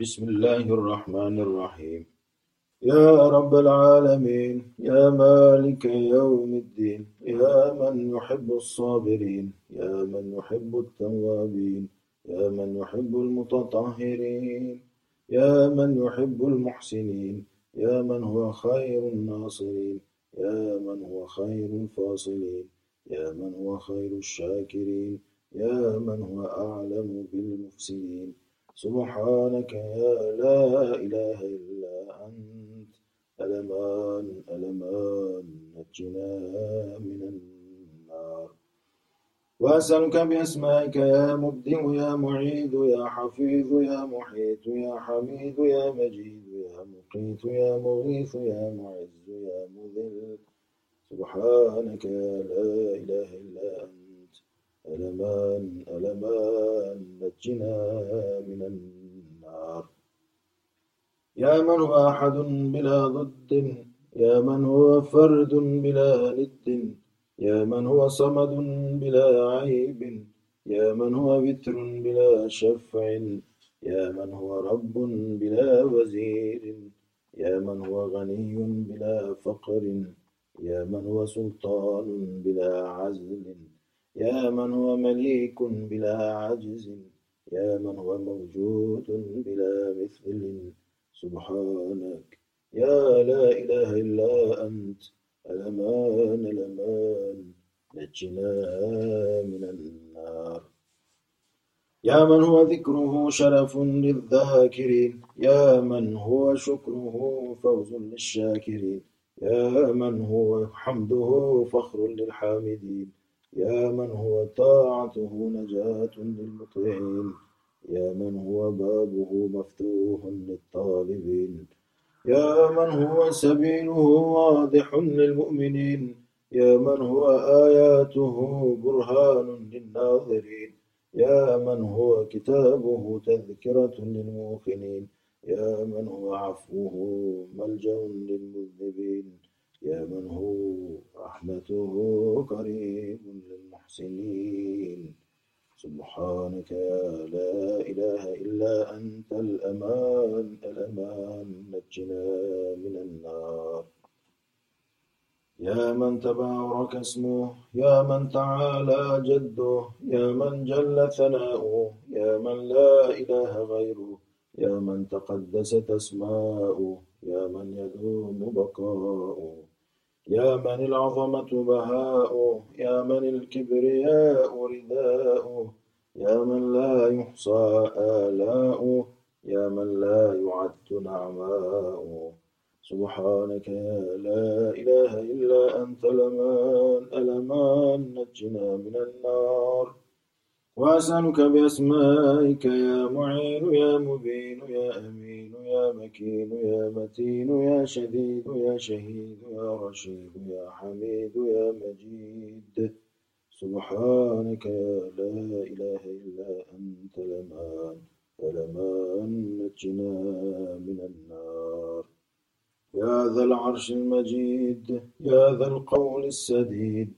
بسم الله الرحمن الرحيم. يا رب العالمين يا مالك يوم الدين يا من يحب الصابرين يا من يحب التوابين يا من يحب المتطهرين يا من يحب المحسنين يا من هو خير الناصرين يا من هو خير الفاصلين يا من هو خير الشاكرين يا من هو أعلم بالمفسدين. سبحانك يا لا إله إلا أنت ألمان ألمان نجنا من النار. وأسألك بأسمائك يا مبدئ يا معيد يا حفيظ يا محيط يا حميد يا مجيد يا مقيت يا مغيث يا معز يا مذل. سبحانك يا لا إله إلا أنت. ألمان ألمان نجنا من النار. يا من هو أحد بلا ضد؟ يا من هو فرد بلا ند؟ يا من هو صمد بلا عيب؟ يا من هو وتر بلا شفع؟ يا من هو رب بلا وزير؟ يا من هو غني بلا فقر؟ يا من هو سلطان بلا عزل؟ يا من هو مليك بلا عجز يا من هو موجود بلا مثل. سبحانك يا لا إله إلا أنت. الأمان الأمان نجنا من النار. يا من هو ذكره شرف للذاكرين يا من هو شكره فوز للشاكرين يا من هو حمده فخر للحامدين. يا من هو طاعته نجاة للمطيعين يا من هو بابه مفتوح للطالبين يا من هو سبيله واضح للمؤمنين يا من هو آياته برهان للناظرين يا من هو كتابه تذكرة للموقنين يا من هو عفوه ملجأ للمذنبين. يا من هو رحمته قريب للمحسنين. سبحانك لا إله إلا أنت الأمان الأمان. نجنا من النار. يا من تبارك اسمه يا من تعالى جده يا من جل ثناؤه يا من لا إله غيره يا من تقدست أسماؤه يا من يدوم بقاؤه. يا من العظمة بهاؤه يا من الكبرياء رداؤه يا من لا يحصى آلاؤه يا من لا يعد نعماؤه سبحانك يا لا إله إلا أنت الأمان الأمان نجنا من النار. وأسألك بأسمائك يا معين يا مبين يا أمين يا مكين يا متين يا شديد يا شهيد يا رشيد يا حميد يا مجيد. سبحانك يا لا إله إلا أنت الأمان الأمان نجنا من النار. يا ذا العرش المجيد يا ذا القول السديد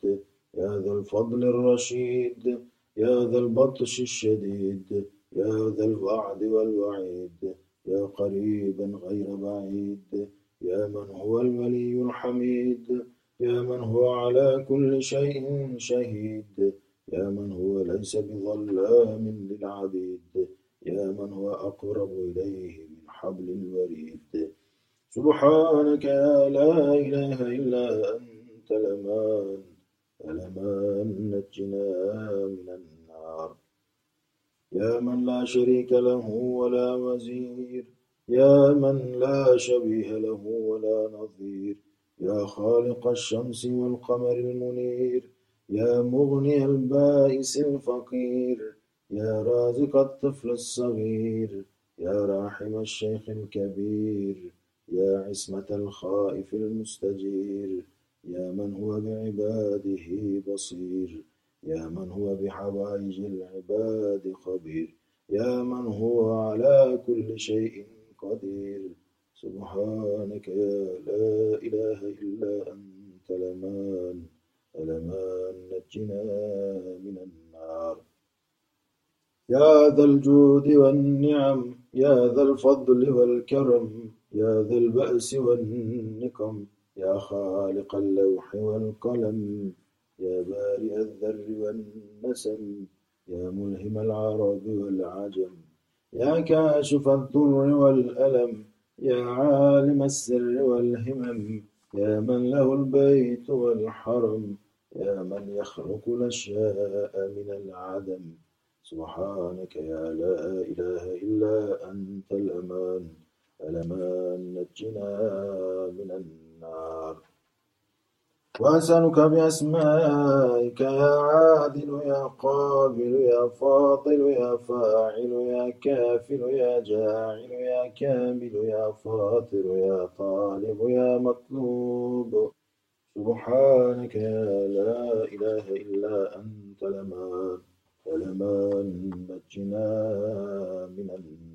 يا ذا الفضل الرشيد يا ذا البطش الشديد يا ذا الوعد والوعيد يا قريبا غير بعيد يا من هو الولي الحميد يا من هو على كل شيء شهيد يا من هو ليس بظلام للعبيد يا من هو أقرب إليه من حبل الوريد. سبحانك يا لا إله إلا أنت الأمان الأمان نجنا من النار. يا من لا شريك له ولا وزير. يا من لا شبيه له ولا نظير. يا خالق الشمس والقمر المنير. يا مغني البائس الفقير. يا رازق الطفل الصغير. يا راحم الشيخ الكبير. يا عصمة الخائف المستجير. يا من هو بعباده بصير يا من هو بحوائج العباد خبير يا من هو على كل شيء قدير. سبحانك يا لا إله إلا أنت الأمان الأمان نجنا من النار. يا ذا الجود والنعم يا ذا الفضل والكرم يا ذا البأس والنقم يا خالق اللوح والقلم يا بارئ الذر والنسم يا ملهم العرب والعجم يا كاشف الضر والألم يا عالم السر والهمم يا من له البيت والحرم يا من يخلق الأشياء من العدم. سبحانك يا لا إله إلا أنت الأمان. الأمان نجنا من النار؟ وأسألك بأسمائك يا عادل يا قابل يا فاضل يا فاعل يا كافل يا جاعل يا كامل يا فاطر يا طالب يا مطلوب. سبحانك يا لا إله إلا أنت الأمان ولمن نجنا من النار.